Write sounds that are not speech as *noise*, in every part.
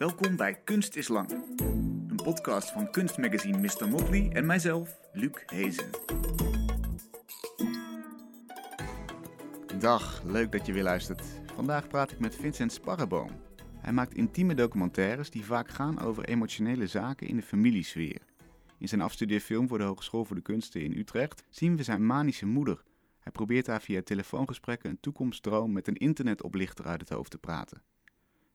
Welkom bij Kunst is Lang. Een podcast van kunstmagazine Mr. Motley en mijzelf, Luc Hezen. Dag, leuk dat je weer luistert. Vandaag praat ik met Vincent Sparreboom. Hij maakt intieme documentaires die vaak gaan over emotionele zaken in de familiesfeer. In zijn afstudeerfilm voor de Hogeschool voor de Kunsten in Utrecht zien we zijn manische moeder. Hij probeert haar via telefoongesprekken een toekomstdroom met een internetoplichter uit het hoofd te praten.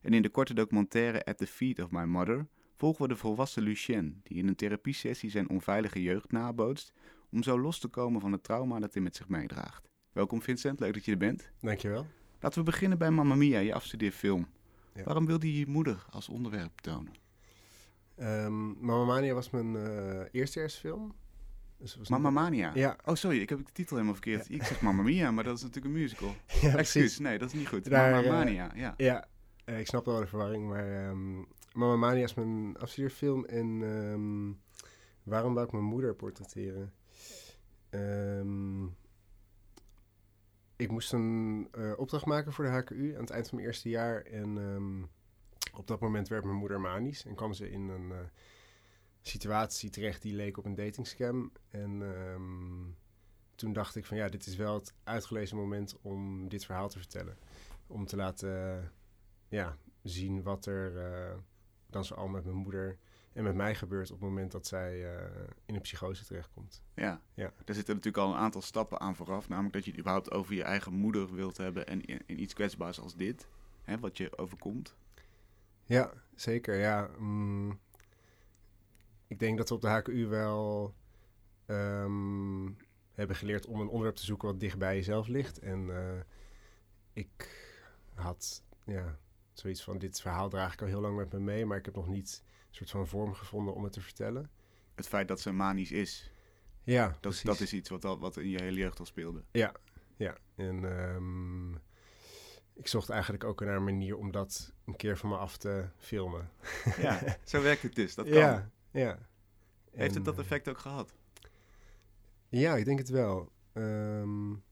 En in de korte documentaire At the Feet of My Mother volgen we de volwassen Lucien, die in een therapiesessie zijn onveilige jeugd nabootst om zo los te komen van het trauma dat hij met zich meedraagt. Welkom Vincent, leuk dat je er bent. Dankjewel. Laten we beginnen bij Mamma Mia, je afstudeerfilm. Ja. Waarom wilde je je moeder als onderwerp tonen? Um, Mamma Mania was mijn uh, eerstejaarsfilm. Dus het was Mamma Mania? Ja. Oh, sorry, ik heb de titel helemaal verkeerd. Ik zeg Mamma Mia, maar dat is natuurlijk een musical. *laughs* ja, Excuus, nee, dat is niet goed. Daar, Mamma uh, Mania, ja. Ja, uh, ik snap wel de verwarring, maar um, Mamma Mania is mijn afstudeerfilm en um, waarom wou ik mijn moeder portretteren? Um, ik moest een uh, opdracht maken voor de HKU aan het eind van mijn eerste jaar en op dat moment werd mijn moeder manisch en kwam ze in een uh, situatie terecht die leek op een datingscam. En toen dacht ik van ja, dit is wel het uitgelezen moment om dit verhaal te vertellen. Om te laten ja, zien wat er uh, dan zoal met mijn moeder en met mij gebeurt op het moment dat zij in een psychose terechtkomt. Ja. ja, daar zitten natuurlijk al een aantal stappen aan vooraf. Namelijk dat je het überhaupt over je eigen moeder wilt hebben en in, in iets kwetsbaars als dit, hè, wat je overkomt. Ja, zeker. Ja. Mm, ik denk dat we op de HKU wel um, hebben geleerd om een onderwerp te zoeken wat dicht bij jezelf ligt. En uh, ik had ja, zoiets van: dit verhaal draag ik al heel lang met me mee, maar ik heb nog niet een soort van vorm gevonden om het te vertellen. Het feit dat ze manisch is. Ja, dat, dat is iets wat, al, wat in je hele jeugd al speelde. Ja, ja. En um, ik zocht eigenlijk ook naar een manier om dat een keer van me af te filmen. Ja, *laughs* zo werkt het dus. Dat kan. Ja, ja. Heeft en, het dat effect ook gehad? Ja, ik denk het wel. Um,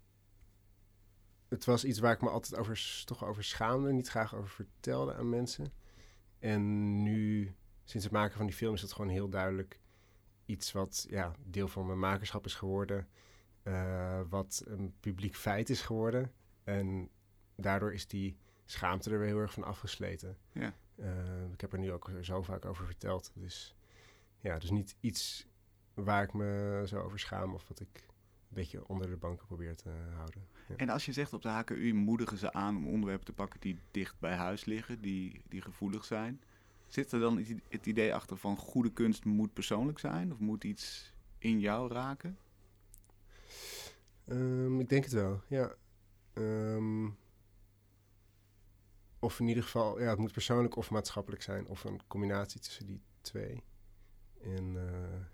het was iets waar ik me altijd over, toch over schaamde, niet graag over vertelde aan mensen. En nu, sinds het maken van die film, is het gewoon heel duidelijk iets wat ja, deel van mijn makerschap is geworden. Uh, wat een publiek feit is geworden. En daardoor is die schaamte er weer heel erg van afgesleten. Ja. Uh, ik heb er nu ook zo vaak over verteld. Dus ja, dus niet iets waar ik me zo over schaam of wat ik een beetje onder de banken probeer te houden. Ja. En als je zegt op de HKU moedigen ze aan om onderwerpen te pakken die dicht bij huis liggen, die, die gevoelig zijn. Zit er dan het idee achter van goede kunst moet persoonlijk zijn? Of moet iets in jou raken? Um, ik denk het wel, ja. Um, of in ieder geval, ja, het moet persoonlijk of maatschappelijk zijn. Of een combinatie tussen die twee. En uh,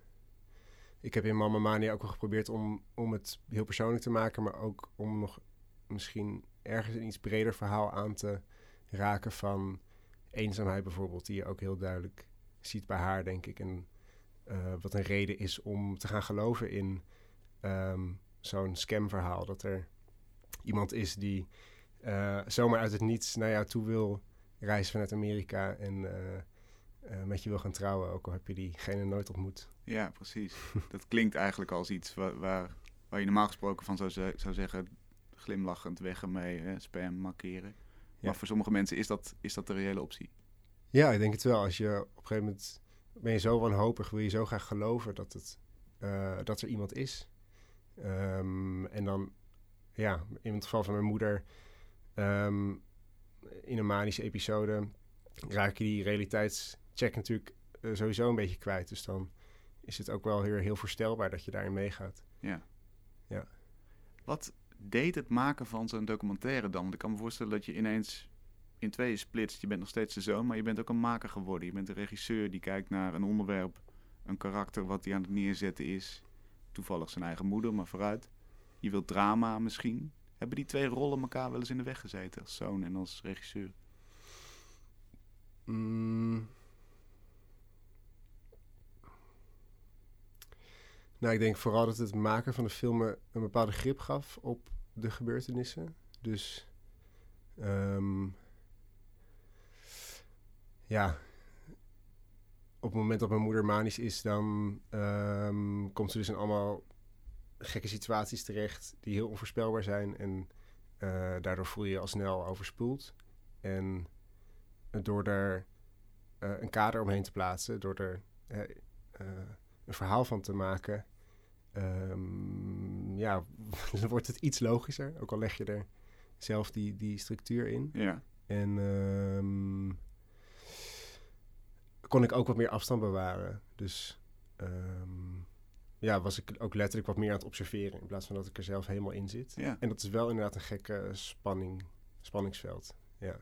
ik heb in Mama Mania ook wel geprobeerd om, om het heel persoonlijk te maken. Maar ook om nog misschien ergens een iets breder verhaal aan te raken van eenzaamheid bijvoorbeeld. Die je ook heel duidelijk ziet bij haar, denk ik. En uh, wat een reden is om te gaan geloven in um, zo'n scamverhaal. Dat er iemand is die uh, zomaar uit het niets naar jou toe wil reizen vanuit Amerika en uh, met je wil gaan trouwen, ook al heb je diegene nooit ontmoet. Ja, precies. dat klinkt eigenlijk als iets waar, waar, waar je normaal gesproken van zou, zou zeggen, glimlachend weg ermee, hè, spam markeren. Ja. Maar voor sommige mensen is dat, is dat de reële optie. Ja, ik denk het wel. Als je op een gegeven moment ben je zo wanhopig, wil je zo graag geloven dat, het, dat er iemand is. Um, en dan, ja, in het geval van mijn moeder, Um, in een manische episode raak je die realiteitscheck natuurlijk uh, sowieso een beetje kwijt. Dus dan is het ook wel heel, heel voorstelbaar dat je daarin meegaat. Ja. ja. Wat deed het maken van zo'n documentaire dan? Want ik kan me voorstellen dat je ineens in tweeën splitst. Je bent nog steeds de zoon, maar je bent ook een maker geworden. Je bent een regisseur die kijkt naar een onderwerp, een karakter wat hij aan het neerzetten is. Toevallig zijn eigen moeder, maar vooruit. Je wilt drama misschien. Hebben die twee rollen elkaar wel eens in de weg gezeten, als zoon en als regisseur? Mm. Nou, ik denk vooral dat het maken van de film een bepaalde grip gaf op de gebeurtenissen. Dus um, ja, op het moment dat mijn moeder manisch is, dan ehm, komt ze dus in allemaal gekke situaties terecht die heel onvoorspelbaar zijn. En eh, daardoor voel je je al snel overspoeld. En door daar eh, een kader omheen te plaatsen, door er eh, een verhaal van te maken, um, ja, *laughs* dan wordt het iets logischer. Ook al leg je er zelf die, die structuur in. Ja. En um, kon ik ook wat meer afstand bewaren. Dus um, ja, was ik ook letterlijk wat meer aan het observeren in plaats van dat ik er zelf helemaal in zit. Ja. En dat is wel inderdaad een gekke spanning, spanningsveld. Ja.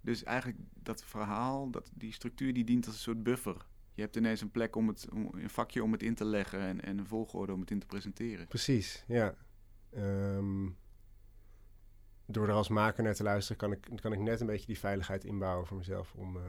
Dus eigenlijk dat verhaal, dat, die structuur, die dient als een soort buffer. Je hebt ineens een plek om het, om, een vakje om het in te leggen en, en een volgorde om het in te presenteren. Precies, ja. Um, door er als maker naar te luisteren, kan ik, kan ik net een beetje die veiligheid inbouwen voor mezelf om, uh,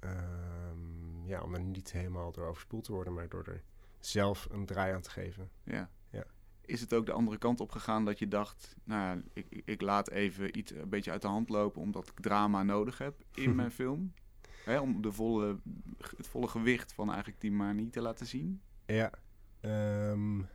um, ja, om er niet helemaal door overspoeld te worden, maar door er zelf een draai aan te geven. Ja. ja. Is het ook de andere kant op gegaan dat je dacht, nou, ik, ik laat even iets een beetje uit de hand lopen omdat ik drama nodig heb in *laughs* mijn film? Hè, om de volle, het volle gewicht van eigenlijk die maar niet te laten zien? Ja. Um,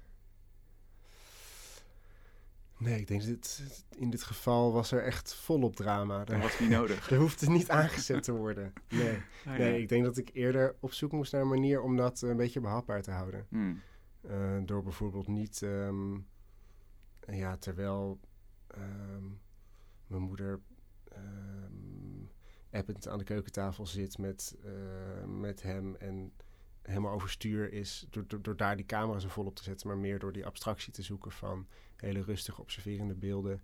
nee, ik denk dat dit, in dit geval was er echt volop drama. Dat was niet *laughs* nodig. er hoefde niet aangezet te worden. Nee. Ah, *laughs* ja. nee, ik denk dat ik eerder op zoek moest naar een manier om dat een beetje behapbaar te houden. Hmm. Uh, door bijvoorbeeld niet, um, ja, terwijl um, mijn moeder append aan de keukentafel zit met, uh, met hem en helemaal overstuur is, door, door, door, daar die camera zo vol op te zetten, maar meer door die abstractie te zoeken van hele rustige observerende beelden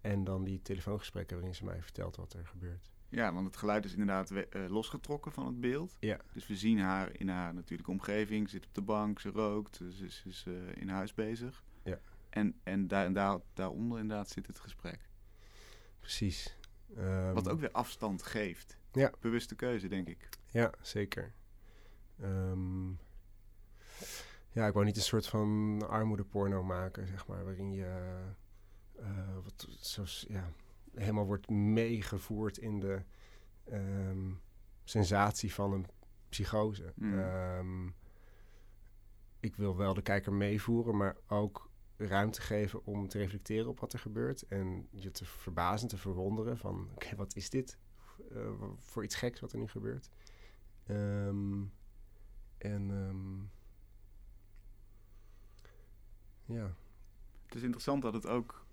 en dan die telefoongesprekken waarin ze mij vertelt wat er gebeurt. Ja, want het geluid is inderdaad uh, losgetrokken van het beeld. Ja. Dus we zien haar in haar natuurlijke omgeving, zit op de bank, ze rookt, ze is, is uh, in huis bezig. Ja. En, en daar, daar, daaronder inderdaad zit het gesprek. Precies. Um, Wat ook weer afstand geeft. Ja. Bewuste keuze, denk ik. Ja, zeker. Um, ja, ik wou niet een soort van armoedeporno maken, zeg maar, waarin je uh, wat, zoals, ja, helemaal wordt meegevoerd in de um, sensatie van een psychose. Mm. Ik wil wel de kijker meevoeren, maar ook ruimte geven om te reflecteren op wat er gebeurt. En je te verbazen, te verwonderen van... oké, okay, wat is dit uh, voor iets geks wat er nu gebeurt? Um, en ja. Het is interessant dat het ook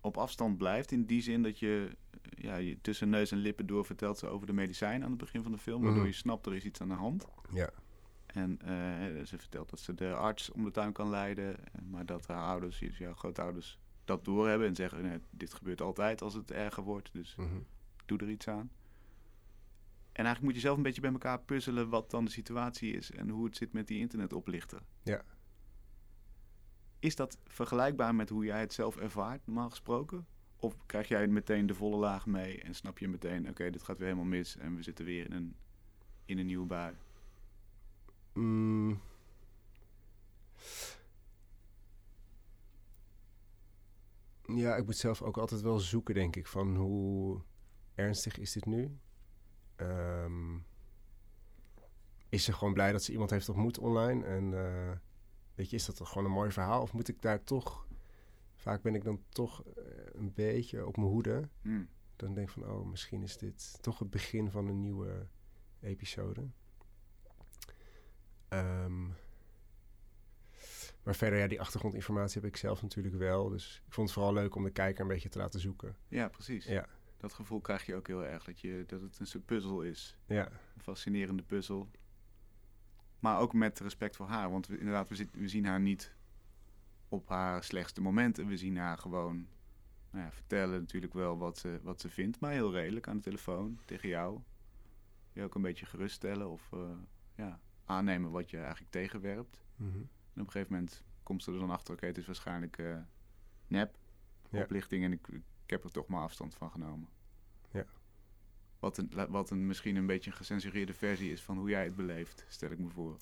op afstand blijft. In die zin dat je, ja, je tussen neus en lippen door vertelt ze over de medicijn aan het begin van de film. Waardoor Mhm. je snapt er is iets aan de hand. Ja. En uh, ze vertelt dat ze de arts om de tuin kan leiden. Maar dat haar ouders, dus jouw grootouders, dat doorhebben. En zeggen, nee, dit gebeurt altijd als het erger wordt. Dus Mm -hmm. doe er iets aan. En eigenlijk moet je zelf een beetje bij elkaar puzzelen wat dan de situatie is. En hoe het zit met die internetoplichter. Ja. Is dat vergelijkbaar met hoe jij het zelf ervaart, normaal gesproken? Of krijg jij meteen de volle laag mee en snap je meteen, oké, okay, dit gaat weer helemaal mis en we zitten weer in een, in een nieuwe bui? Mm. Ja, ik moet zelf ook altijd wel zoeken, denk ik, van hoe ernstig is dit nu? Um, is ze gewoon blij dat ze iemand heeft ontmoet online en... Uh, weet je, is dat gewoon een mooi verhaal? Of moet ik daar toch... Vaak ben ik dan toch uh, een beetje op mijn hoede. Hmm. Dan denk ik van, oh, misschien is dit toch het begin van een nieuwe episode. Maar verder, ja, die achtergrondinformatie heb ik zelf natuurlijk wel. Dus ik vond het vooral leuk om de kijker een beetje te laten zoeken. Ja, precies. Ja. Dat gevoel krijg je ook heel erg, dat, je, dat het een soort puzzel is. Ja. Een fascinerende puzzel. Maar ook met respect voor haar. Want we, inderdaad, we, zit, we zien haar niet op haar slechtste momenten. We zien haar gewoon nou ja, vertellen natuurlijk wel wat ze, wat ze vindt. Maar heel redelijk aan de telefoon tegen jou. Je ook een beetje geruststellen of uh, ja, aannemen wat je eigenlijk tegenwerpt. Mm -hmm. En op een gegeven moment komt ze er dan achter, oké, okay, het is waarschijnlijk uh, nep, ja. oplichting. En ik, ik heb er toch maar afstand van genomen. Ja. Wat, een, wat een, misschien een beetje een gecensureerde versie is van hoe jij het beleeft, stel ik me voor.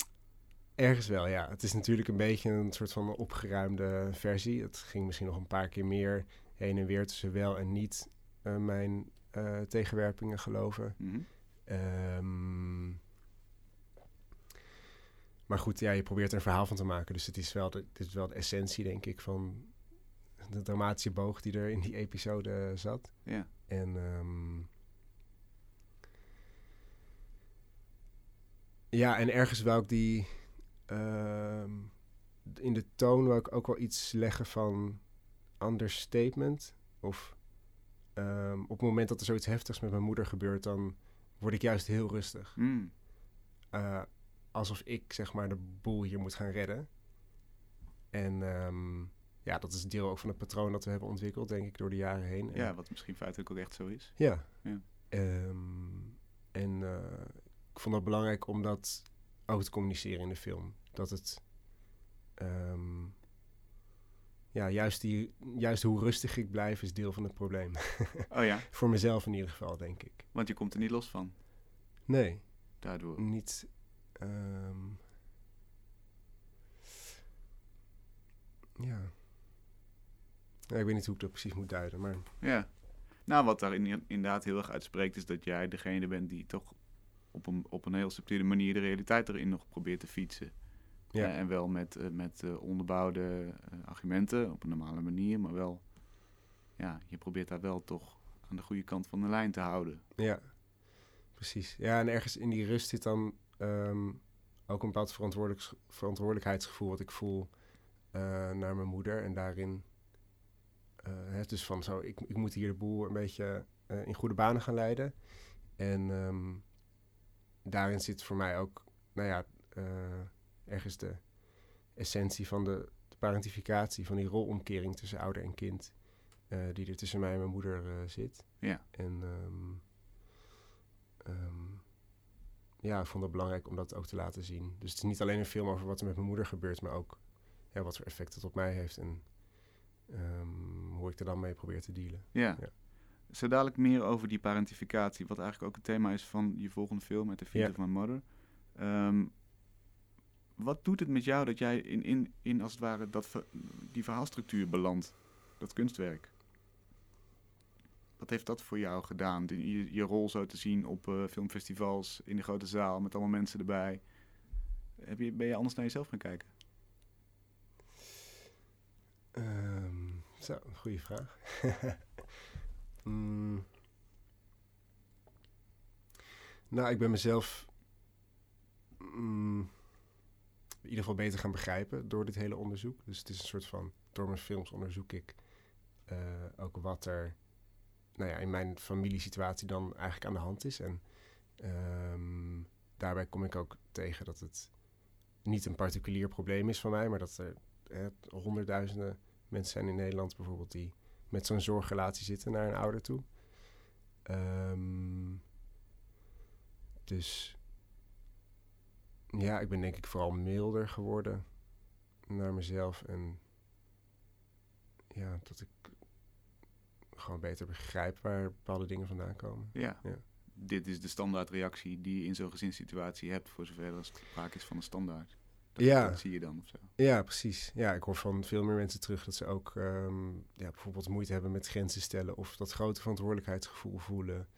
Ergens wel, ja. Het is natuurlijk een beetje een soort van opgeruimde versie. Het ging misschien nog een paar keer meer heen en weer tussen wel en niet uh, mijn uh, tegenwerpingen geloven. Mm -hmm. um, maar goed, ja, je probeert er een verhaal van te maken. Dus het is wel de, dit is wel de essentie, denk ik, van de dramatische boog die er in die episode zat. Ja. En ehm, ja, en ergens wou ik die ehm, in de toon wou ik ook wel iets leggen van understatement. Of ehm, op het moment dat er zoiets heftigs met mijn moeder gebeurt, dan word ik juist heel rustig. Mm. Alsof ik zeg maar de boel hier moet gaan redden. En ehm, ja, dat is deel ook van het patroon dat we hebben ontwikkeld, denk ik, door de jaren heen. En- Ja, wat misschien feitelijk ook echt zo is. ja. Ja. Ehm, en eh, ik vond het belangrijk om dat ook te communiceren in de film. Dat het... ehm, ja, juist, die, juist hoe rustig ik blijf is deel van het probleem. Oh ja, *laughs* Voor mezelf in ieder geval, denk ik. want je komt er niet los van Nee, daardoor. niet... ehm, ja. ja. Ik weet niet hoe ik dat precies moet duiden, maar... Ja. Nou, wat daar in- inderdaad heel erg uitspreekt, is dat jij degene bent die toch op een, op een heel subtiele manier de realiteit erin nog probeert te fietsen. Ja. Eh, en wel met, eh, met eh, onderbouwde argumenten op een normale manier, maar wel, ja, je probeert daar wel toch aan de goede kant van de lijn te houden. Ja, precies. Ja, en ergens in die rust zit dan ehm, ook een bepaald verantwoordelijk, verantwoordelijkheidsgevoel wat ik voel eh, naar mijn moeder. En daarin, eh, het dus van zo, ik, ik moet hier de boel een beetje eh, in goede banen gaan leiden. En ehm, daarin zit voor mij ook, nou ja, ergens de essentie van de, de parentificatie, van die rolomkering tussen ouder en kind. die er tussen mij en mijn moeder zit. Ja. En ehm, ja, ik vond het belangrijk om dat ook te laten zien. Dus het is niet alleen een film over wat er met mijn moeder gebeurt, maar ook ja, wat voor effect het op mij heeft en ehm, hoe ik er dan mee probeer te dealen. Ja. Ja. Zo dadelijk meer over die parentificatie, wat eigenlijk ook het thema is van je volgende film, met de Feet Ja. of My Mother. Ehm, wat doet het met jou dat jij in, in, in als het ware, dat, die verhaalstructuur belandt, dat kunstwerk? Wat heeft dat voor jou gedaan? Je, je rol zo te zien op eh, filmfestivals, in de grote zaal, met allemaal mensen erbij. Heb je, ben je anders naar jezelf gaan kijken? Ehm, zo, goede vraag. *laughs* Mm. Nou, ik ben mezelf mm, in ieder geval beter gaan begrijpen door dit hele onderzoek. Dus het is een soort van, door mijn films onderzoek ik eh, ook wat er nou ja, in mijn familiesituatie dan eigenlijk aan de hand is. En ehm, daarbij kom ik ook tegen dat het niet een particulier probleem is van mij, maar dat er honderdduizenden mensen zijn in Nederland bijvoorbeeld die met zo'n zorgrelatie zitten naar een ouder toe. Ehm, dus ja, ik ben denk ik vooral milder geworden naar mezelf en ja, dat ik gewoon beter begrijp waar bepaalde dingen vandaan komen. Ja. Ja. Dit is de standaardreactie die je in zo'n gezinssituatie hebt, voor zover er sprake is van een standaard. Dat, Ja. dat zie je dan of zo. Ja, precies. Ja, ik hoor van veel meer mensen terug dat ze ook ehm, ja, bijvoorbeeld moeite hebben met grenzen stellen of dat grote verantwoordelijkheidsgevoel voelen.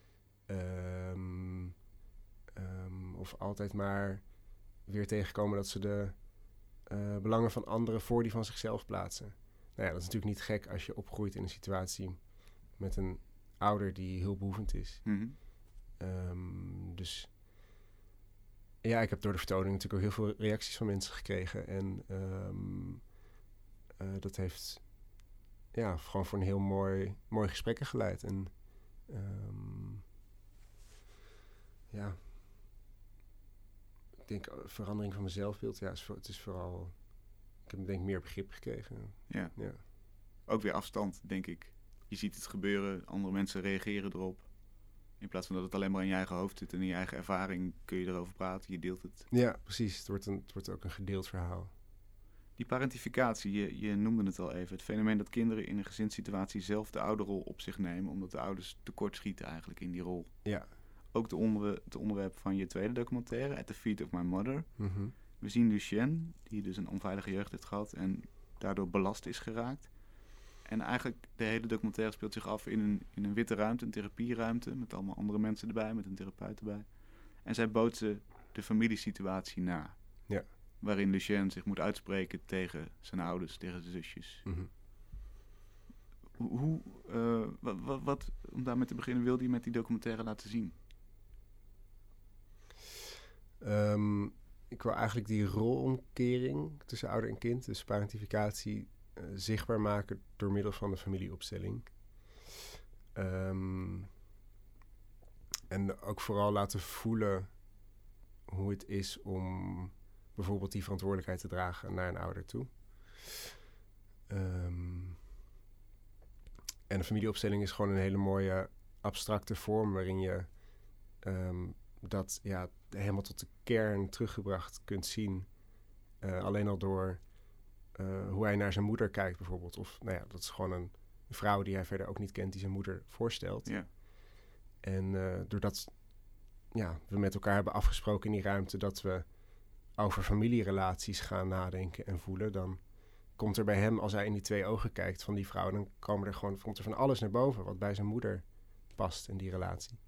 Ehm, ehm, of altijd maar weer tegenkomen dat ze de eh, belangen van anderen voor die van zichzelf plaatsen. Nou ja, dat is natuurlijk niet gek als je opgroeit in een situatie met een ouder die heel behoevend is. Mhm. Ehm, dus ja, ik heb door de vertoning natuurlijk ook heel veel reacties van mensen gekregen. En ehm, eh, dat heeft ja, gewoon voor een heel mooi, mooi gesprekken geleid. En ehm, ja, ik denk eh, verandering van mijn zelfbeeld. Ja, het is vooral, ik heb denk ik meer begrip gekregen. Ja. Ja. Ook weer afstand, denk ik. Je ziet het gebeuren, andere mensen reageren erop. In plaats van dat het alleen maar in je eigen hoofd zit en in je eigen ervaring kun je erover praten, je deelt het. Ja, precies. Het wordt, een, het wordt ook een gedeeld verhaal. Die parentificatie, je, je noemde het al even. Het fenomeen dat kinderen in een gezinssituatie zelf de ouderrol op zich nemen, omdat de ouders tekortschieten eigenlijk in die rol. Ja. Ook de onder, het onderwerp van je tweede documentaire, At the Feet of My Mother. Mhm. We zien Lucien, die dus een onveilige jeugd heeft gehad en daardoor belast is geraakt. En eigenlijk de hele documentaire speelt zich af in een, in een witte ruimte, een therapieruimte, met allemaal andere mensen erbij, met een therapeut erbij. En zij bootsen de familiesituatie na. Ja. waarin Lucien zich moet uitspreken tegen zijn ouders, tegen zijn zusjes. Mhm. Hoe, hoe, eh, wat, wat, wat, om daarmee te beginnen, wilde je met die documentaire laten zien? Ehm, ik wil eigenlijk die rolomkering tussen ouder en kind, dus parentificatie, zichtbaar maken door middel van de familieopstelling. Ehm, en ook vooral laten voelen hoe het is om bijvoorbeeld die verantwoordelijkheid te dragen naar een ouder toe. Ehm, en de familieopstelling is gewoon een hele mooie abstracte vorm waarin je ehm, dat ja, helemaal tot de kern teruggebracht kunt zien. Eh, alleen al door eh, hoe hij naar zijn moeder kijkt bijvoorbeeld. Of nou ja, dat is gewoon een vrouw die hij verder ook niet kent die zijn moeder voorstelt. Ja. En uh, doordat ja, we met elkaar hebben afgesproken in die ruimte dat we over familierelaties gaan nadenken en voelen, dan komt er bij hem, als hij in die twee ogen kijkt van die vrouw, dan komen er gewoon, komt er van alles naar boven wat bij zijn moeder past in die relatie.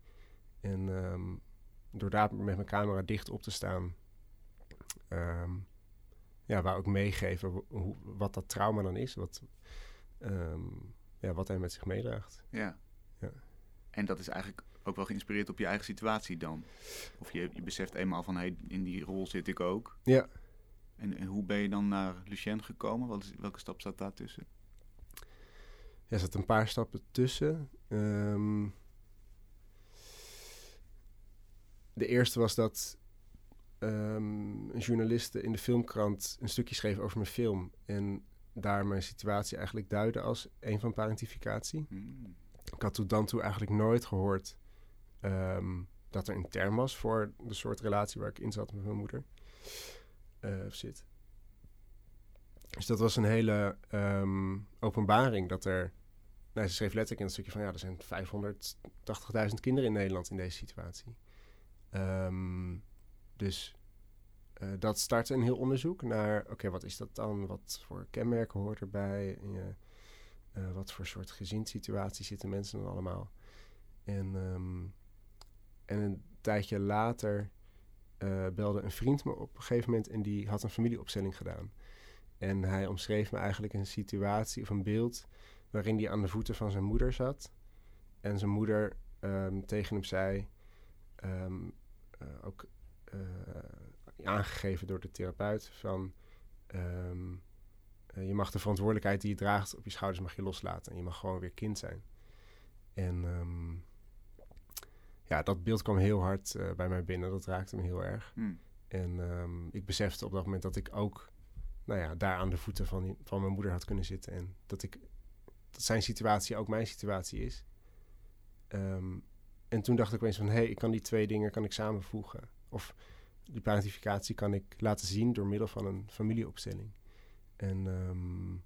En um, door daar met mijn camera dicht op te staan, um, ja, wou ik meegeven hoe, wat dat trauma dan is, wat, um, ja, wat hij met zich meedraagt. Ja. ja. En dat is eigenlijk ook wel geïnspireerd op je eigen situatie dan? Of je, je beseft eenmaal van, hey, in die rol zit ik ook. Ja. En, en hoe ben je dan naar Lucien gekomen? Wat is, welke stap zat daar tussen? Ja, er zat een paar stappen tussen. Um, de eerste was dat um, een journaliste in de filmkrant een stukje schreef over mijn film. En daar mijn situatie eigenlijk duidde als een van parentificatie. Hmm. Ik had tot dan toe eigenlijk nooit gehoord um, dat er een term was voor de soort relatie waar ik in zat met mijn moeder. Uh, of zit. Dus dat was een hele um, openbaring dat er. Nou, ze schreef letterlijk in een stukje van ja, er zijn 580.000 kinderen in Nederland in deze situatie. Um, dus uh, dat startte een heel onderzoek naar, oké, wat is dat dan? Wat voor kenmerken hoort erbij? Uh, wat voor soort gezinssituatie zitten mensen dan allemaal? En, um, en een tijdje later belde een vriend me op een gegeven moment en die had een familieopstelling gedaan. En hij omschreef me eigenlijk een situatie of een beeld waarin hij aan de voeten van zijn moeder zat. En zijn moeder um, tegen hem zei, um, ook aangegeven door de therapeut, van um, uh, je mag de verantwoordelijkheid die je draagt op je schouders mag je loslaten. En je mag gewoon weer kind zijn. En ja, dat beeld kwam heel hard bij mij binnen. Dat raakte me heel erg. Hmm. En ik besefte op dat moment dat ik ook nou ja, daar aan de voeten van, van mijn moeder had kunnen zitten. En dat, ik, dat zijn situatie ook mijn situatie is. Um, en toen dacht ik opeens van... hé, hey, ik kan die twee dingen kan ik samenvoegen. Of die parentificatie kan ik laten zien... door middel van een familieopstelling. En, um,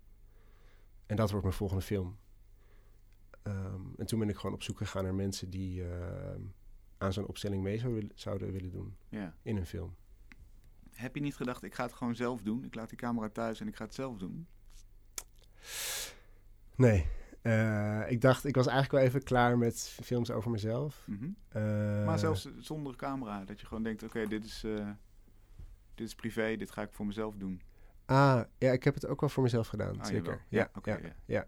en dat wordt mijn volgende film. Um, en toen ben ik gewoon op zoek gegaan naar mensen... die uh, aan zo'n opstelling mee zou, zouden willen doen. Ja. In een film. Heb je niet gedacht, ik ga het gewoon zelf doen? Ik laat die camera thuis en ik ga het zelf doen? Nee. Uh, ik dacht, ik was eigenlijk wel even klaar met films over mezelf. Mm -hmm. uh, maar zelfs zonder camera, dat je gewoon denkt, oké, okay, dit, is, uh, dit is privé, dit ga ik voor mezelf doen. Ah, ja, ik heb het ook wel voor mezelf gedaan, ah, zeker. Ja, ja, okay, ja,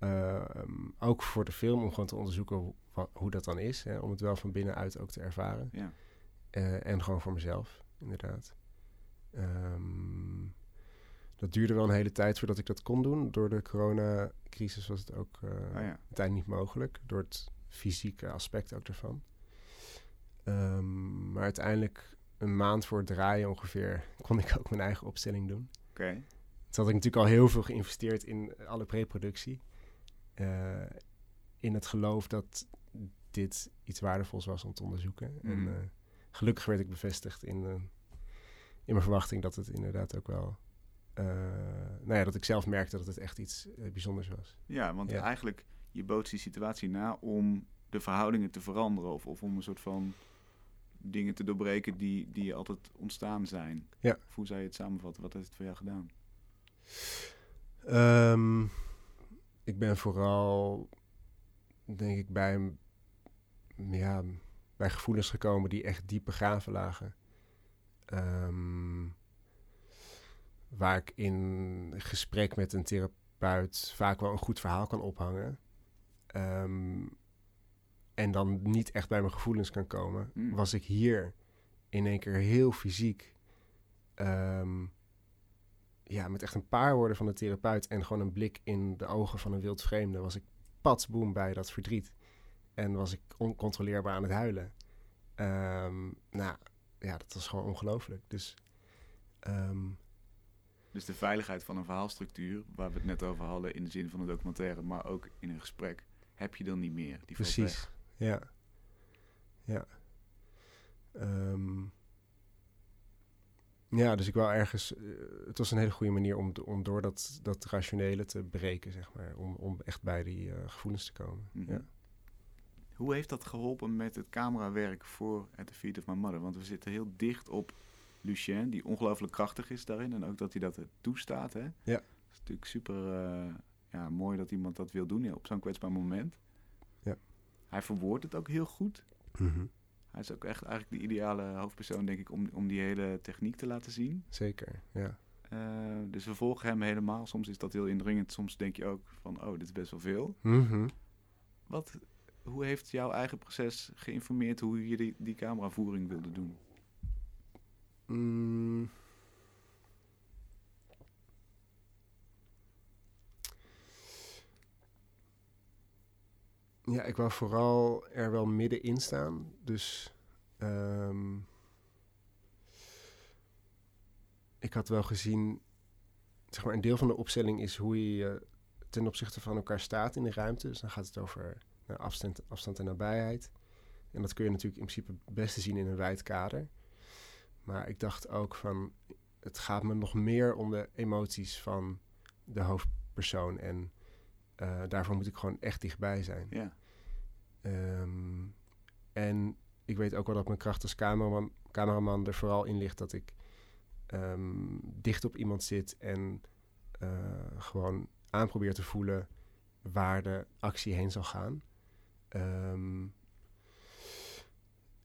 ja. Um, ook voor de film, om gewoon te onderzoeken hoe, hoe dat dan is. Hè, om het wel van binnenuit ook te ervaren. Ja. en gewoon voor mezelf, inderdaad. Um, dat duurde wel een hele tijd voordat ik dat kon doen. Door de coronacrisis was het ook uh, oh ja. een tijd niet mogelijk. Door het fysieke aspect ook daarvan. Um, maar uiteindelijk een maand voor het draaien ongeveer *laughs* kon ik ook mijn eigen opstelling doen. Oké. Okay. Toen had ik natuurlijk al heel veel geïnvesteerd in alle preproductie. Uh, in het geloof dat dit iets waardevols was om te onderzoeken. Mm. En uh, gelukkig werd ik bevestigd in, in mijn verwachting dat het inderdaad ook wel uh, nou ja, dat ik zelf merkte dat het echt iets uh, bijzonders was. Ja, want Ja. eigenlijk, je bootst die situatie na om de verhoudingen te veranderen. Of, of om een soort van dingen te doorbreken die, die altijd ontstaan zijn. Ja. Of hoe zou je het samenvatten? Wat heeft het voor jou gedaan? Ehm, ik ben vooral, denk ik, bij, ja, bij gevoelens gekomen die echt diep begraven lagen. Ehm, waar ik in gesprek met een therapeut vaak wel een goed verhaal kan ophangen. Ehm, en dan niet echt bij mijn gevoelens kan komen, Mm. was ik hier in één keer heel fysiek. ehm, ja, met echt een paar woorden van de therapeut en gewoon een blik in de ogen van een wildvreemde, was ik patsboom bij dat verdriet. En was ik oncontroleerbaar aan het huilen. Ehm, nou, ja, dat was gewoon ongelooflijk. Dus Dus de veiligheid van een verhaalstructuur, waar we het net over hadden in de zin van een documentaire, maar ook in een gesprek, heb je dan niet meer. Die Precies. Ja. Ja. Ehm, ja, dus ik wou ergens... eh, het was een hele goede manier om, om door dat, dat rationele te breken, zeg maar. Om, om echt bij die eh, gevoelens te komen. Mhm. Ja. Hoe heeft dat geholpen met het camerawerk voor At the Feet of My Mother? Want we zitten heel dicht op Lucien, die ongelooflijk krachtig is daarin. En ook dat hij dat toestaat. Hè? Ja. Is natuurlijk super eh, ja, mooi dat iemand dat wil doen ja, op zo'n kwetsbaar moment. Ja. Hij verwoordt het ook heel goed. Mhm. Hij is ook echt eigenlijk de ideale hoofdpersoon, denk ik, om, om die hele techniek te laten zien. Zeker, ja. Eh, dus we volgen hem helemaal. Soms is dat heel indringend. Soms denk je ook van, oh, dit is best wel veel. Mhm. Wat, hoe heeft jouw eigen proces geïnformeerd hoe je die, die cameravoering wilde doen? Mm. Ja, ik wou vooral er wel middenin staan. Dus ehm, ik had wel gezien, zeg maar, een deel van de opstelling is hoe je ten opzichte van elkaar staat in de ruimte. Dus dan gaat het over nou, afstand, afstand en nabijheid. En dat kun je natuurlijk in principe het beste zien in een wijd kader. Maar ik dacht ook van, het gaat me nog meer om de emoties van de hoofdpersoon. En eh, daarvoor moet ik gewoon echt dichtbij zijn. Ja, Ehm, en ik weet ook wel dat mijn kracht als cameraman, cameraman er vooral in ligt dat ik ehm, dicht op iemand zit en eh, gewoon aan probeer te voelen waar de actie heen zal gaan. Ehm,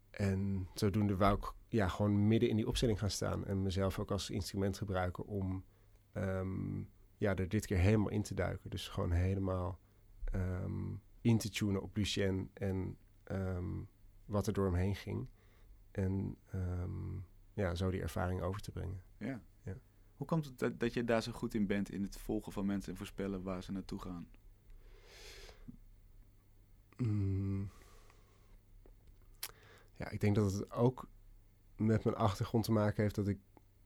en zodoende wou ik ja, gewoon midden in die opstelling gaan staan en mezelf ook als instrument gebruiken om ehm, ja, er dit keer helemaal in te duiken. Dus gewoon helemaal ehm, in te tunen op Lucien en ehm, wat er door hem heen ging. En ja, zo die ervaring over te brengen. ja. Ja. Hoe komt het dat, dat je daar zo goed in bent in het volgen van mensen en voorspellen waar ze naartoe gaan? Mm. Ja, ik denk dat het ook met mijn achtergrond te maken heeft dat ik.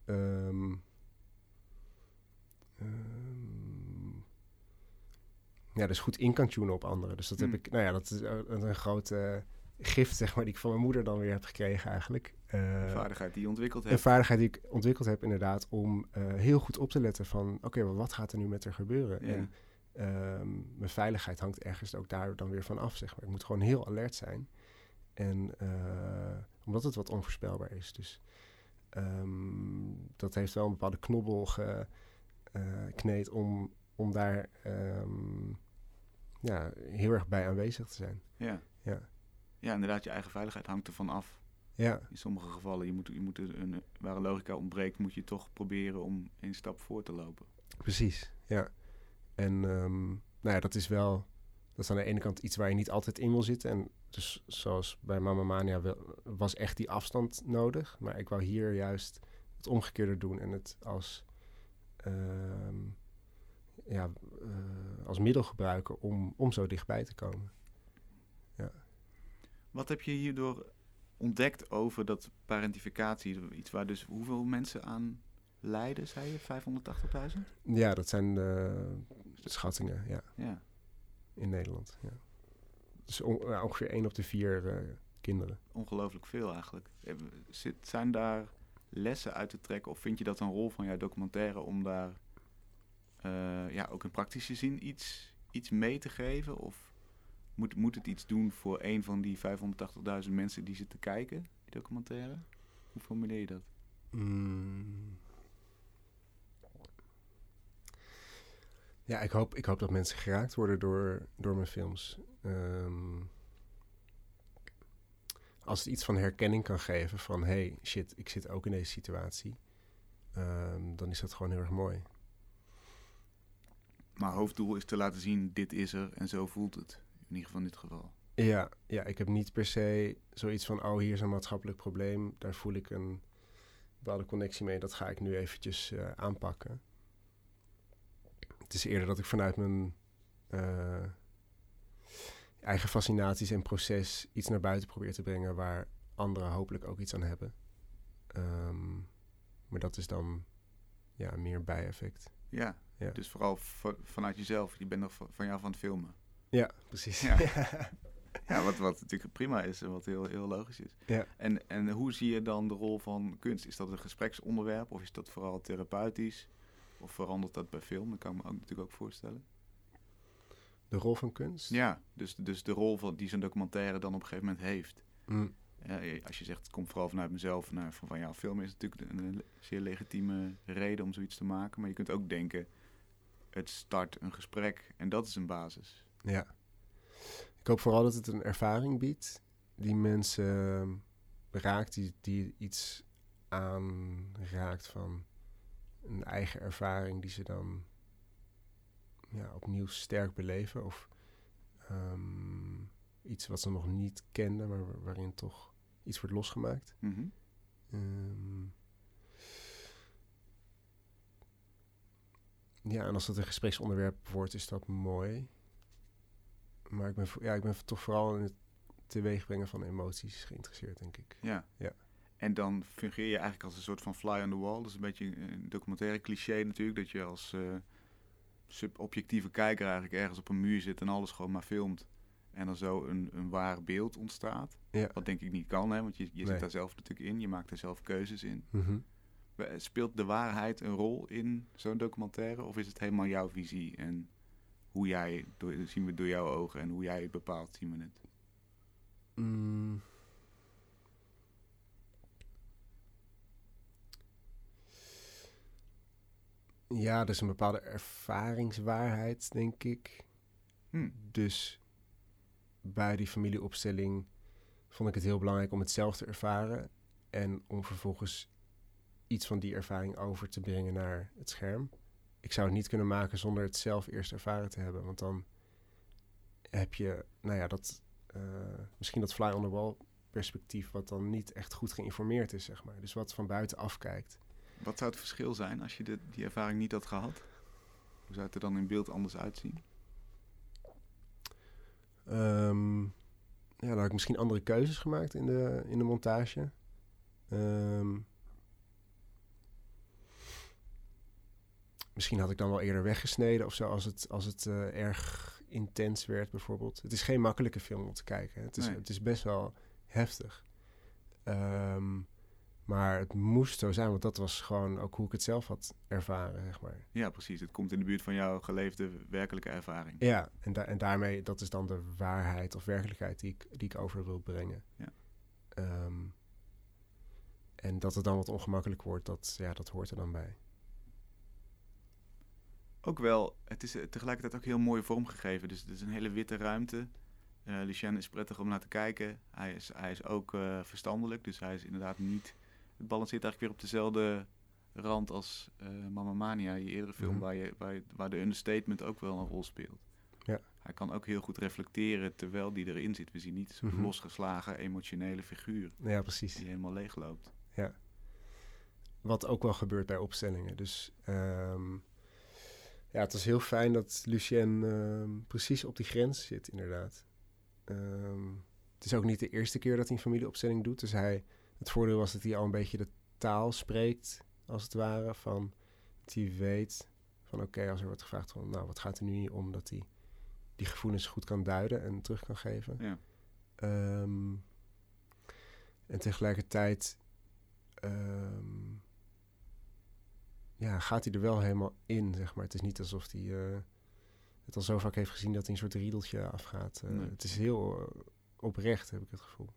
ehm, ehm, ja, dus goed in kan tunen op anderen. Dus dat heb Mm. ik. Nou ja, dat is eh, een grote gift, zeg maar, die ik van mijn moeder dan weer heb gekregen, eigenlijk. Een Eh, vaardigheid die je ontwikkeld een hebt. vaardigheid die ik ontwikkeld heb, inderdaad, om eh, heel goed op te letten van: oké, maar wat gaat er nu met er gebeuren? Ja. En ehm, mijn veiligheid hangt ergens ook daar dan weer van af, zeg maar. Ik moet gewoon heel alert zijn. En eh, omdat het wat onvoorspelbaar is. Dus ehm, dat heeft wel een bepaalde knobbel gekneed om, om daar ehm, ja, heel erg bij aanwezig te zijn. Ja. Ja. ja, inderdaad, je eigen veiligheid hangt ervan af. Ja, In sommige gevallen, je moet, je moet een, waar een logica ontbreekt, moet je toch proberen om één stap voor te lopen. precies. Ja. En ehm, nou ja, dat is wel, dat is aan de ene kant iets waar je niet altijd in wil zitten. En dus zoals bij Mama Mania was echt die afstand nodig. Maar ik wou hier juist het omgekeerde doen en het als, ehm, ja, eh, als middel gebruiken om, om zo dichtbij te komen. Wat heb je hierdoor ontdekt over dat parentificatie? Iets waar dus hoeveel mensen aan lijden, zei je? 580.000? Ja, dat zijn de schattingen ja, Ja. in Nederland. Ja. On- ja, ongeveer 1 op de 4 eh, kinderen. Ongelooflijk veel eigenlijk. Zit, zijn daar lessen uit te trekken? Of vind je dat een rol van jouw documentaire om daar eh, ja, ook in praktische zin iets, iets mee te geven? Of moet, moet het iets doen voor een van die 580.000 mensen die zitten kijken, die documentaire? Hoe formuleer je dat? Mm. Ja, ik hoop, ik hoop dat mensen geraakt worden door, door mijn films. Ehm, als het iets van herkenning kan geven van... hey, shit, ik zit ook in deze situatie. ehm, dan is dat gewoon heel erg mooi. Maar hoofddoel is te laten zien, dit is er en zo voelt het. In ieder geval in dit geval. Ja, ja, ik heb niet per se zoiets van, oh, hier is een maatschappelijk probleem. Daar voel ik een bepaalde connectie mee. Dat ga ik nu eventjes eh, aanpakken. Het is eerder dat ik vanuit mijn eh, eigen fascinaties en proces iets naar buiten probeer te brengen waar anderen hopelijk ook iets aan hebben. Ehm, maar dat is dan ja, meer bijeffect. Ja, Ja. dus vooral vanuit jezelf. Je bent nog van van jou van het filmen. Ja, precies. Ja. *laughs* Ja, wat, wat natuurlijk prima is en wat heel, heel logisch is. Ja. En, en hoe zie je dan de rol van kunst? Is dat een gespreksonderwerp of is dat vooral therapeutisch? Of verandert dat bij film? Dat kan ik me ook natuurlijk ook voorstellen. De rol van kunst? Ja, dus, dus de rol van, die zo'n documentaire dan op een gegeven moment heeft. Mm, als je zegt, het komt vooral vanuit mezelf. Nou, van, van ja, film is natuurlijk een, een zeer legitieme reden om zoiets te maken. Maar je kunt ook denken, het start een gesprek en dat is een basis. ja. Ik hoop vooral dat het een ervaring biedt die mensen ehm, raakt, die, die iets aanraakt van een eigen ervaring die ze dan ja, opnieuw sterk beleven. Of ehm, iets wat ze nog niet kenden, maar wa- waarin toch iets wordt losgemaakt. Mhm. Ehm, ja, en als dat een gespreksonderwerp wordt, is dat mooi. Maar ik ben, ja, ik ben toch vooral in het teweegbrengen van emoties geïnteresseerd, denk ik. Ja. Ja. En dan fungeer je eigenlijk als een soort van fly on the wall. Dat is een beetje een documentaire cliché natuurlijk. Dat je als eh, subobjectieve kijker eigenlijk ergens op een muur zit en alles gewoon maar filmt. En dan zo een, een waar beeld ontstaat. Ja. Wat denk ik niet kan, hè? want je, je Nee. zit daar zelf natuurlijk in. Je maakt er zelf keuzes in. Mhm. Speelt de waarheid een rol in zo'n documentaire? Of is het helemaal jouw visie en hoe jij, door, zien we door jouw ogen en hoe jij het bepaalt, zien we het? Mm. Ja, er is een bepaalde ervaringswaarheid, denk ik. Hm. Dus bij die familieopstelling vond ik het heel belangrijk om het zelf te ervaren. En om vervolgens iets van die ervaring over te brengen naar het scherm. Ik zou het niet kunnen maken zonder het zelf eerst ervaren te hebben. Want dan heb je, nou ja, dat, eh, misschien dat fly on the wall perspectief... wat dan niet echt goed geïnformeerd is, zeg maar. Dus wat van buiten afkijkt. Wat zou het verschil zijn als je die ervaring niet had gehad? Hoe zou het er dan in beeld anders uitzien? Ehm, ja, dan had ik misschien andere keuzes gemaakt in de, in de montage. Ehm, misschien had ik dan wel eerder weggesneden of zo, als het, als het eh, erg intens werd bijvoorbeeld. Het is geen makkelijke film om te kijken. Het is, Nee. het is best wel heftig. Ehm, maar het moest zo zijn, want dat was gewoon ook hoe ik het zelf had ervaren, zeg maar. Ja, precies. Het komt in de buurt van jouw geleefde werkelijke ervaring. Ja, en, da- en daarmee, dat is dan de waarheid of werkelijkheid die ik, die ik over wil brengen. Ja. Ehm, en dat het dan wat ongemakkelijk wordt, dat, ja, dat hoort er dan bij. Ook wel, het is eh, tegelijkertijd ook heel mooi vormgegeven. Dus het is een hele witte ruimte. Eh Lucien is prettig om naar te kijken. Hij is, hij is ook eh, verstandelijk, dus hij is inderdaad niet... Het balanceert eigenlijk weer op dezelfde rand als eh Mamma Mania, je eerdere film, Mhm. waar, je, waar, je- waar de understatement ook wel een rol speelt. Ja. Hij kan ook heel goed reflecteren terwijl die erin zit. We zien niet zo'n Mhm. losgeslagen emotionele figuur Ja, precies. die helemaal leeg loopt. Wat ook wel gebeurt bij opstellingen. Dus ehm, ja, het was heel fijn dat Lucien ehm, precies op die grens zit, inderdaad. Ehm, het is ook niet de eerste keer dat hij een familieopstelling doet. Dus hij, het voordeel was dat hij al een beetje de taal spreekt, als het ware. Van, dat hij weet van oké, als er wordt gevraagd van, nou, wat gaat er nu niet om? Dat hij die gevoelens goed kan duiden en terug kan geven. Ja. Ehm, en tegelijkertijd ehm, ja, gaat hij er wel helemaal in, zeg maar. Het is niet alsof hij eh, het al zo vaak heeft gezien dat hij een soort riedeltje afgaat. Eh, Nee. Het is heel eh, oprecht, heb ik het gevoel.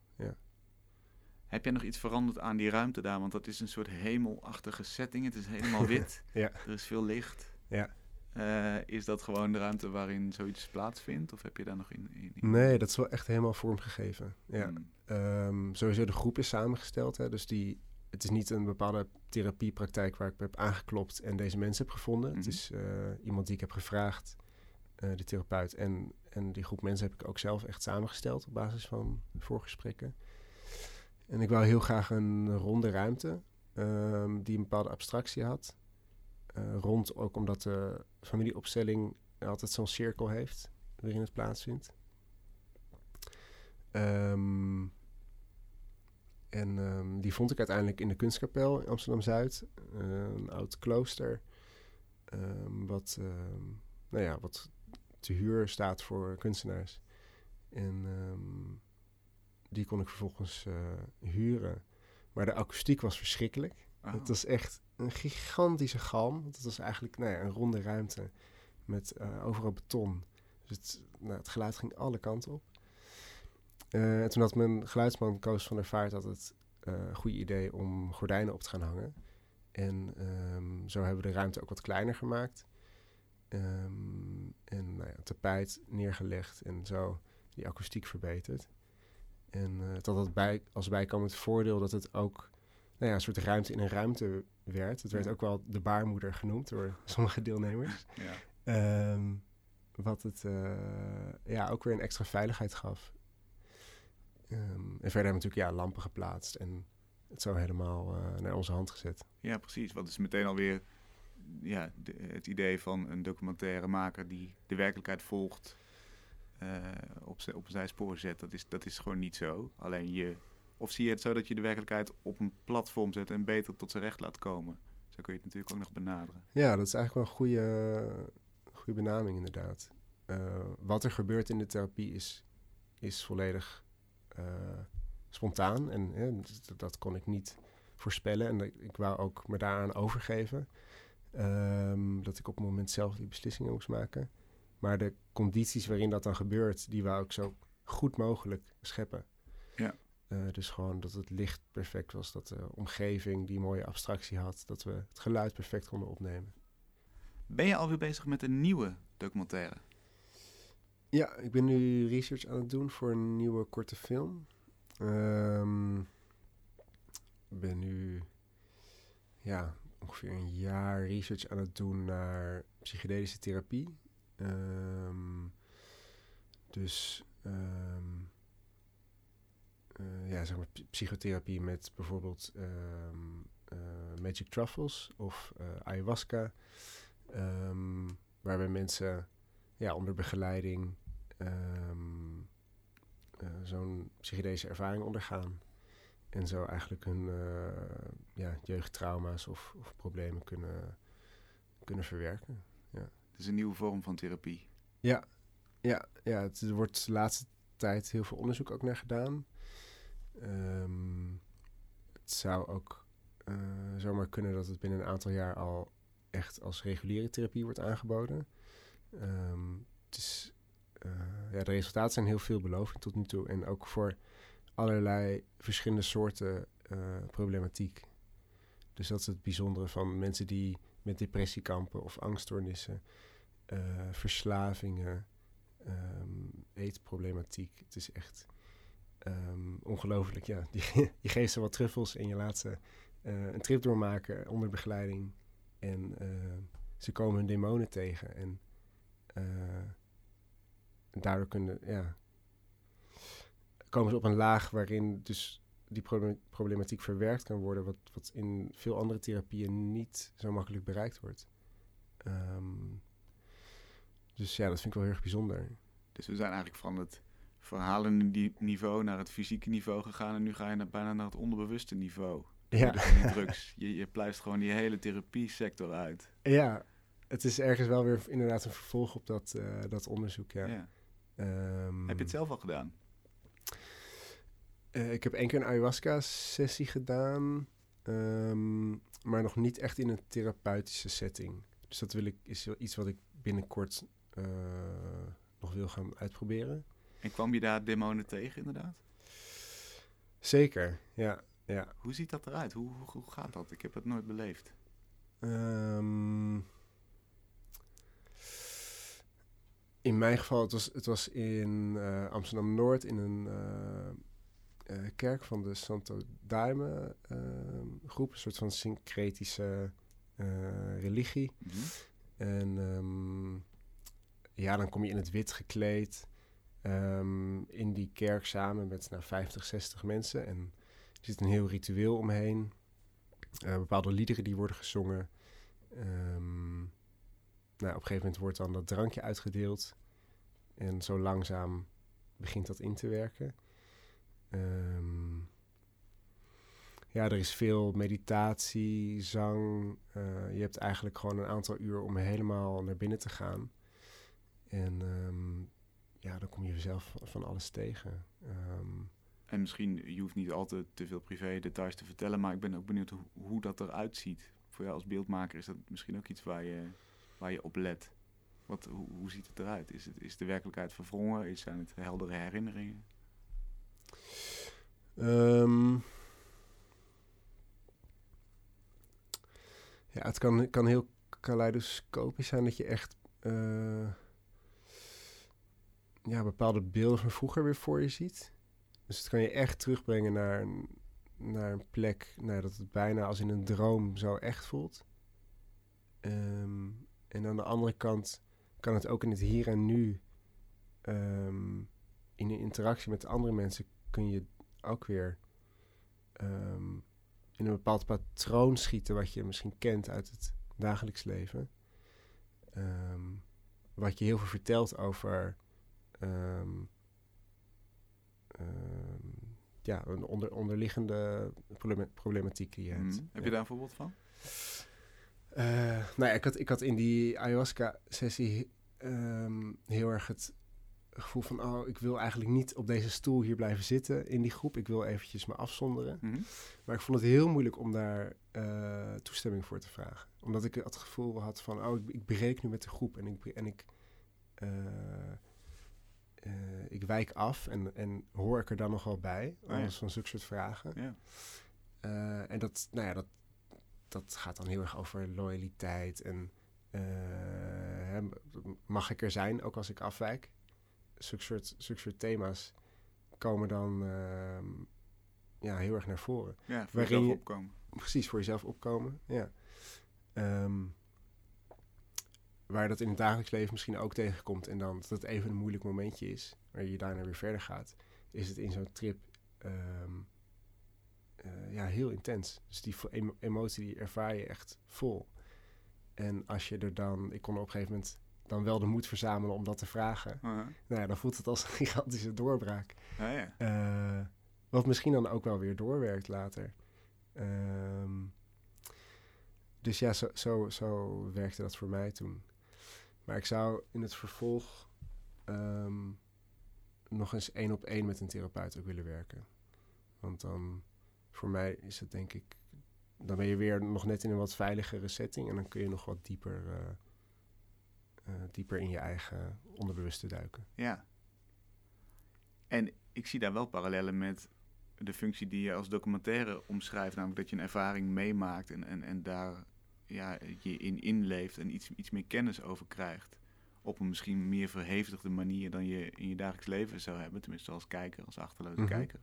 Heb jij nog iets veranderd aan die ruimte daar? Want dat is een soort hemelachtige setting. Het is helemaal *laughs* wit. Ja. Er is veel licht. Ja. Eh, is dat gewoon de ruimte waarin zoiets plaatsvindt? Of heb je daar nog in? in, in- Nee, dat is wel echt helemaal vormgegeven. Ja. Hmm. Ehm, sowieso de groep is samengesteld. Hè, dus die het is niet een bepaalde therapiepraktijk waar ik heb aangeklopt en deze mensen heb gevonden. Het Mhm. is eh, iemand die ik heb gevraagd, eh, de therapeut. En, en die groep mensen heb ik ook zelf echt samengesteld op basis van voorgesprekken. En ik wou heel graag een ronde ruimte ehm, die een bepaalde abstractie had. Eh, rond ook omdat de familieopstelling altijd zo'n cirkel heeft waarin het plaatsvindt. Ehm, en ehm, die vond ik uiteindelijk in de Kunstkapel in Amsterdam-Zuid. Eh, een oud klooster. wat, nou ja, wat te huur staat voor kunstenaars. En die kon ik vervolgens eh, huren. Maar de akoestiek was verschrikkelijk. Oh. Het was echt een gigantische galm. Het was eigenlijk nou ja, een ronde ruimte met eh, overal beton. Dus het, nou, het geluid ging alle kanten op. Eh, en toen had mijn geluidsman Koos van der Vaart had het goede idee om gordijnen op te gaan hangen. En ehm, zo hebben we de ruimte ook wat kleiner gemaakt. Ehm, en nou ja, tapijt neergelegd en zo die akoestiek verbeterd. En het had dat bij, als bijkomend voordeel dat het ook nou ja, een soort ruimte in een ruimte werd. Het werd Ja. ook wel de baarmoeder genoemd door *laughs* sommige deelnemers. Ja. Ehm, wat het eh, ja, ook weer een extra veiligheid gaf. Ehm, en verder hebben we natuurlijk ja, lampen geplaatst en het zo helemaal eh, naar onze hand gezet. ja, precies. Wat is meteen alweer ja, de- het idee van een documentairemaker die de werkelijkheid volgt, op, z- op een zijspoor zet. Dat is, dat is gewoon niet zo. Alleen je, of zie je het zo dat je de werkelijkheid op een platform zet en beter tot zijn recht laat komen. Zo kun je het natuurlijk ook nog benaderen. Ja, dat is eigenlijk wel een goede, goede benaming inderdaad. Eh, wat er gebeurt in de therapie is, is volledig eh, spontaan. En hè, dat, dat kon ik niet voorspellen. En dat- ik wou ook me daaraan overgeven. Ehm, dat ik op het moment zelf die beslissingen moest maken. Maar de condities waarin dat dan gebeurt, die wou ik zo goed mogelijk scheppen. Ja. Eh, dus gewoon dat het licht perfect was, dat de omgeving die mooie abstractie had, dat we het geluid perfect konden opnemen. Ben je alweer bezig met een nieuwe documentaire? Ja, ik ben nu research aan het doen voor een nieuwe korte film. Ehm, Ik ben nu ja, ongeveer een jaar research aan het doen naar psychedelische therapie. Ehm, dus ehm, eh, ja, zeg maar psychotherapie met bijvoorbeeld ehm, eh, magic truffles of eh, ayahuasca. waarbij mensen ja, onder begeleiding zo'n psychedelische ervaring ondergaan. En zo eigenlijk hun ja, jeugdtrauma's of, of problemen kunnen, kunnen verwerken. Is een nieuwe vorm van therapie. Ja, ja, ja het, er wordt de laatste tijd heel veel onderzoek ook naar gedaan. Ehm, het zou ook eh, zomaar kunnen dat het binnen een aantal jaar al echt als reguliere therapie wordt aangeboden. Ehm, het is, eh, ja, de resultaten zijn heel veelbelovend tot nu toe. En ook voor allerlei verschillende soorten eh, problematiek. Dus dat is het bijzondere van mensen die met depressie kampen of angststoornissen, eh, verslavingen, ehm, eetproblematiek. Het is echt ehm, ongelooflijk. Ja, je, *laughs* geeft ze wat truffels en je laat ze eh, een trip doormaken onder begeleiding. En eh, ze komen hun demonen tegen. En daardoor kunnen, ja, komen ze op een laag waarin dus die proble- problematiek verwerkt kan worden, wat, wat in veel andere therapieën niet zo makkelijk bereikt wordt. Ehm, dus ja, dat vind ik wel heel erg bijzonder. Dus we zijn eigenlijk van het verhalende ni- niveau naar het fysieke niveau gegaan. En nu ga je naar, bijna naar het onderbewuste niveau. Ja. Die drugs. Je, je pluist gewoon die hele therapiesector uit. Ja, het is ergens wel weer inderdaad een vervolg op dat, eh, dat onderzoek. Ja. Ja. Ehm, Heb je het zelf al gedaan? eh, ik heb één keer een ayahuasca-sessie gedaan, ehm, maar nog niet echt in een therapeutische setting. Dus dat wil ik, is iets wat ik binnenkort eh, nog wil gaan uitproberen. En kwam je daar demonen tegen inderdaad? Zeker, ja. ja. Hoe ziet dat eruit? Hoe, hoe, hoe gaat dat? Ik heb het nooit beleefd. Ehm, in mijn geval, het was, het was in eh, Amsterdam-Noord in een eh, kerk van de Santo Daime ehm, groep, een soort van syncretische religie. Mhm. En ehm, ja, dan kom je in het wit gekleed ehm, in die kerk samen met nou, 50, 60 mensen. En er zit een heel ritueel omheen. Eh, bepaalde liederen die worden gezongen. Ehm, nou, op een gegeven moment wordt dan dat drankje uitgedeeld. En zo langzaam begint dat in te werken. Ehm, ja, er is veel meditatie, zang. Eh, je hebt eigenlijk gewoon een aantal uur om helemaal naar binnen te gaan. En ehm, ja, dan kom je zelf van alles tegen. Ehm, En misschien, je hoeft niet altijd te veel privé details te vertellen, maar ik ben ook benieuwd hoe, hoe dat eruit ziet. Voor jou als beeldmaker is dat misschien ook iets waar je, waar je op let. Wat, hoe, hoe ziet het eruit? Is, het, is de werkelijkheid verwrongen? Is, zijn het heldere herinneringen? Ehm, ja, het kan, kan heel kaleidoscopisch zijn dat je echt eh, ja, bepaalde beelden van vroeger weer voor je ziet. Dus het kan je echt terugbrengen naar naar een plek nou, dat het bijna als in een droom zo echt voelt. Ehm, en aan de andere kant kan het ook in het hier en nu, ehm, in de interactie met andere mensen, kun je ook weer ehm, in een bepaald patroon schieten wat je misschien kent uit het dagelijks leven. Wat je heel veel vertelt over ehm, em, ja, een onder, onderliggende problema- problematiek die je hebt. Mhm. Heb je daar een voorbeeld van? Eh, nou ja, ik had, ik had in die ayahuasca-sessie ehm, heel erg het gevoel van... oh, ik wil eigenlijk niet op deze stoel hier blijven zitten in die groep. Ik wil eventjes me afzonderen. Mhm. Maar ik vond het heel moeilijk om daar eh, toestemming voor te vragen. Omdat ik het gevoel had van... oh, ik, ik breek nu met de groep en ik, en ik, eh, eh, ik wijk af... En, en hoor ik er dan nog wel bij. ja. Alles van zulke soort vragen. Ja. Eh, en dat, nou ja, dat, dat gaat dan heel erg over loyaliteit en eh, hè, mag ik er zijn, ook als ik afwijk. Zulke soort, zulke soort thema's komen dan ehm, ja, heel erg naar voren. Ja, voor Waarin jezelf je- opkomen. Precies, voor jezelf opkomen, ja. Ehm, waar dat in het dagelijks leven misschien ook tegenkomt en dan dat het even een moeilijk momentje is, waar je daarna weer verder gaat, is het in zo'n trip ehm, eh, ja, heel intens. Dus die emotie die ervaar je echt vol. En als je er dan, ik kon op een gegeven moment dan wel de moed verzamelen om dat te vragen. Nou ja, dan voelt het als een *laughs* gigantische doorbraak. Eh, wat misschien dan ook wel weer doorwerkt later. Ehm, dus ja, zo, zo, zo werkte dat voor mij toen. Maar ik zou in het vervolg ehm, nog eens één op één met een therapeut ook willen werken. Want dan, voor mij is het denk ik, dan ben je weer nog net in een wat veiligere setting en dan kun je nog wat dieper, eh, eh, dieper in je eigen onderbewuste duiken. Ja. En ik zie daar wel parallellen met de functie die je als documentaire omschrijft, namelijk dat je een ervaring meemaakt en, en, en daar ja, je in inleeft en iets, iets meer kennis over krijgt. Op een misschien meer verhevigde manier dan je in je dagelijks leven zou hebben, tenminste als kijker, als achterloze Mhm. kijker.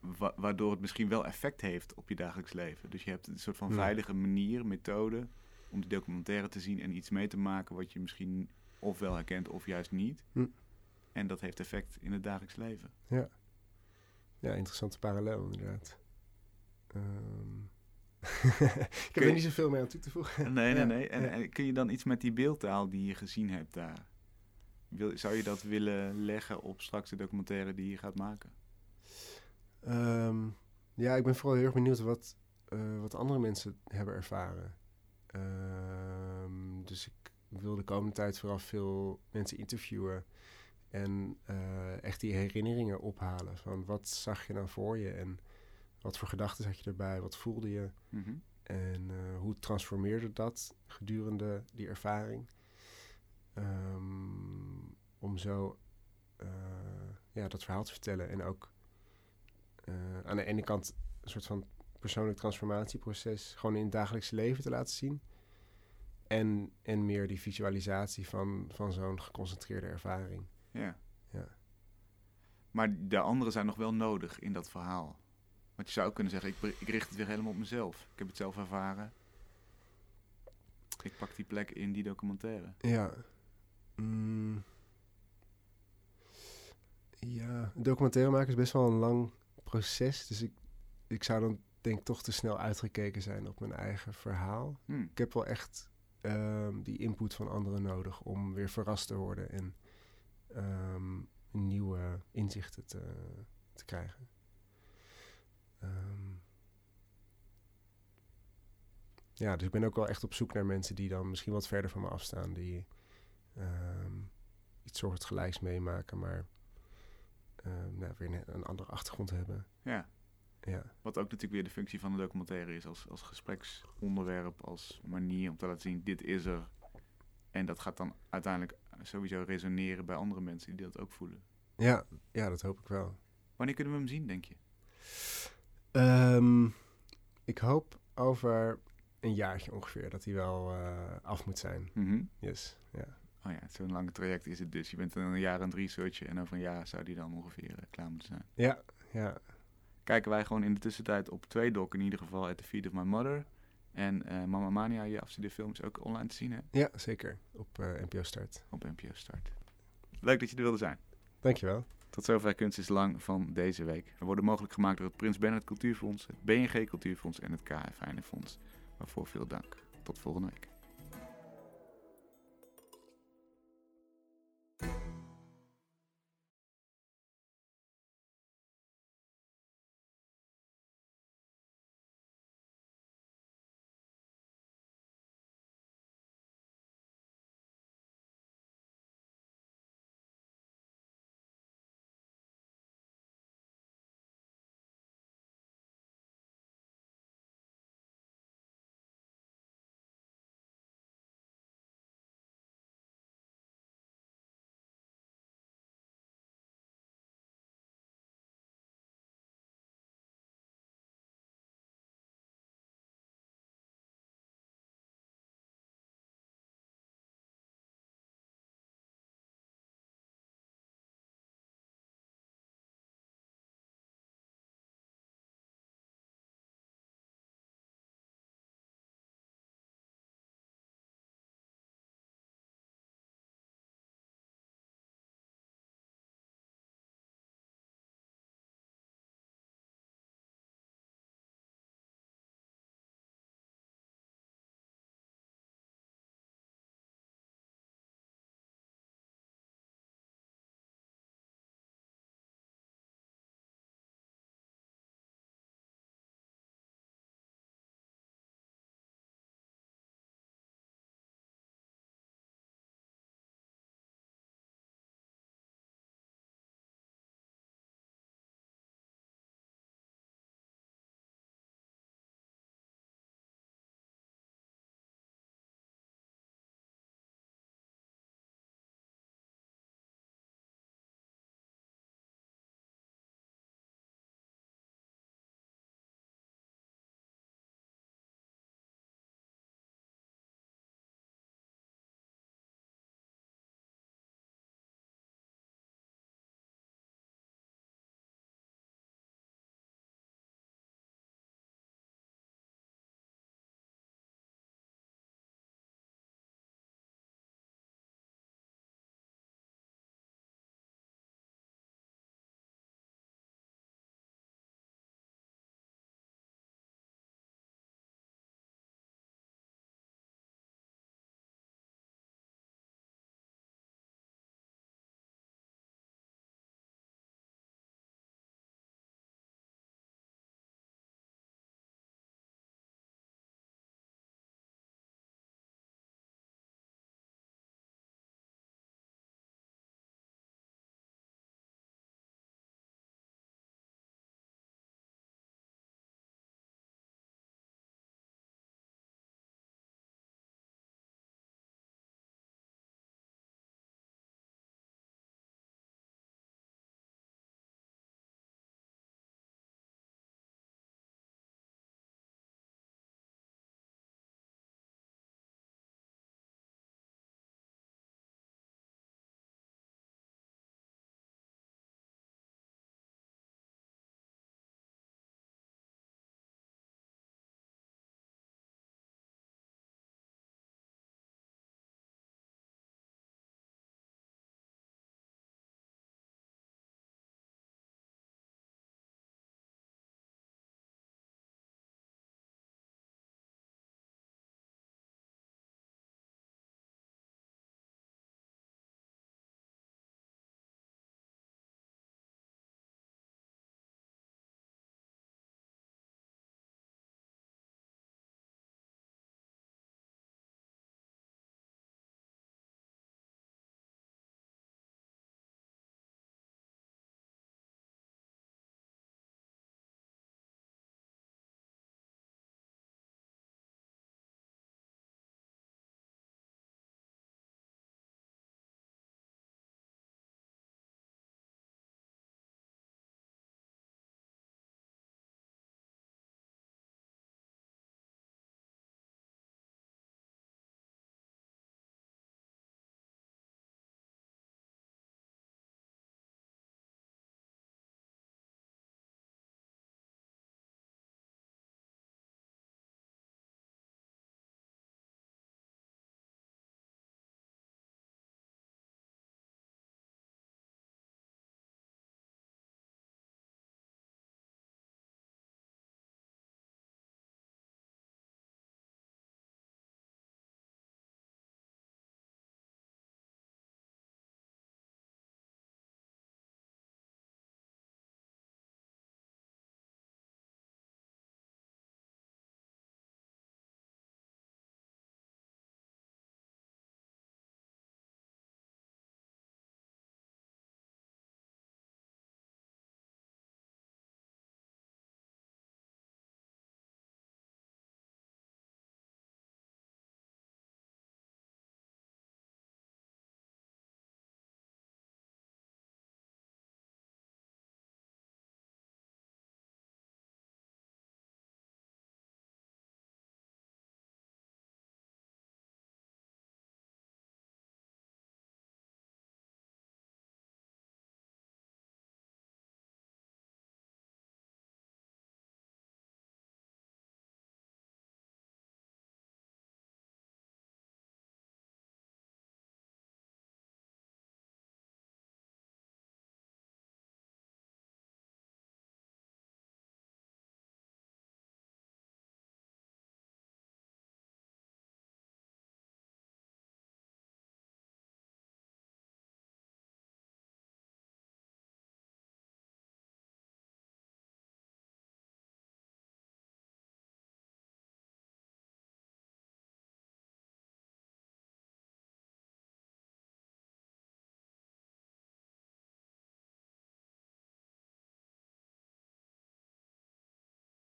Wa- waardoor het misschien wel effect heeft op je dagelijks leven. Dus je hebt een soort van Ja. veilige manier, methode, om die documentaire te zien en iets mee te maken wat je misschien ofwel herkent of juist niet. Hm. En dat heeft effect in het dagelijks leven. Ja, interessante parallel inderdaad. Ehm, *laughs* ik heb je- er niet zoveel meer aan toe te voegen. Nee, nee, nee. En, en kun je dan iets met die beeldtaal die je gezien hebt daar? Wil, zou je dat willen leggen op straks de documentaire die je gaat maken? Ehm, ja, ik ben vooral heel erg benieuwd wat, eh, wat andere mensen hebben ervaren. Ehm, dus ik wil de komende tijd vooral veel mensen interviewen. En eh, echt die herinneringen ophalen. Van wat zag je nou voor je? En wat voor gedachten had je erbij? Wat voelde je? Mhm. En eh, hoe transformeerde dat gedurende die ervaring? Ehm, om zo eh, ja, dat verhaal te vertellen. En ook eh, aan de ene kant een soort van persoonlijk transformatieproces gewoon in het dagelijkse leven te laten zien. En, en meer die visualisatie van, van zo'n geconcentreerde ervaring. Ja. Ja. Maar de anderen zijn nog wel nodig in dat verhaal. Want je zou ook kunnen zeggen, ik, ik richt het weer helemaal op mezelf. Ik heb het zelf ervaren. Ik pak die plek in die documentaire. Ja. Mm. Ja, documentaire maken is best wel een lang proces. Dus ik, ik zou dan denk ik toch te snel uitgekeken zijn op mijn eigen verhaal. Hm. Ik heb wel echt ehm, die input van anderen nodig om weer verrast te worden en ehm, nieuwe inzichten te, te krijgen. Ehm, ja, dus ik ben ook wel echt op zoek naar mensen die dan misschien wat verder van me afstaan, die ehm, iets soortgelijks meemaken, maar ehm, nou, weer een, een andere achtergrond hebben. Ja, Ja, wat ook natuurlijk weer de functie van de documentaire is als, als gespreksonderwerp, als manier om te laten zien, dit is er. En dat gaat dan uiteindelijk sowieso resoneren bij andere mensen die dat ook voelen. ja, ja dat hoop ik wel. Wanneer kunnen we hem zien, denk je? Ehm, ik hoop over een jaartje ongeveer dat hij wel eh, af moet zijn. Mhm. Yes, ja. Oh ja, zo'n lang traject is het dus. Je bent een jaar aan het researchen en over een jaar zou die dan ongeveer eh, klaar moeten zijn. Ja, ja. Kijken wij gewoon in de tussentijd op twee doc, in ieder geval At the Feet of My Mother. En eh Mama Mania, je afstudeerfilm, is ook online te zien hè? Ja, zeker. Op NPO Start. op NPO Start. Leuk dat je er wilde zijn. Dankjewel. Tot zover Kunst is Lang van deze week. We worden mogelijk gemaakt door het Prins Bernhard Cultuurfonds, het BNG Cultuurfonds en het KF Fonds. Waarvoor veel dank. Tot volgende week.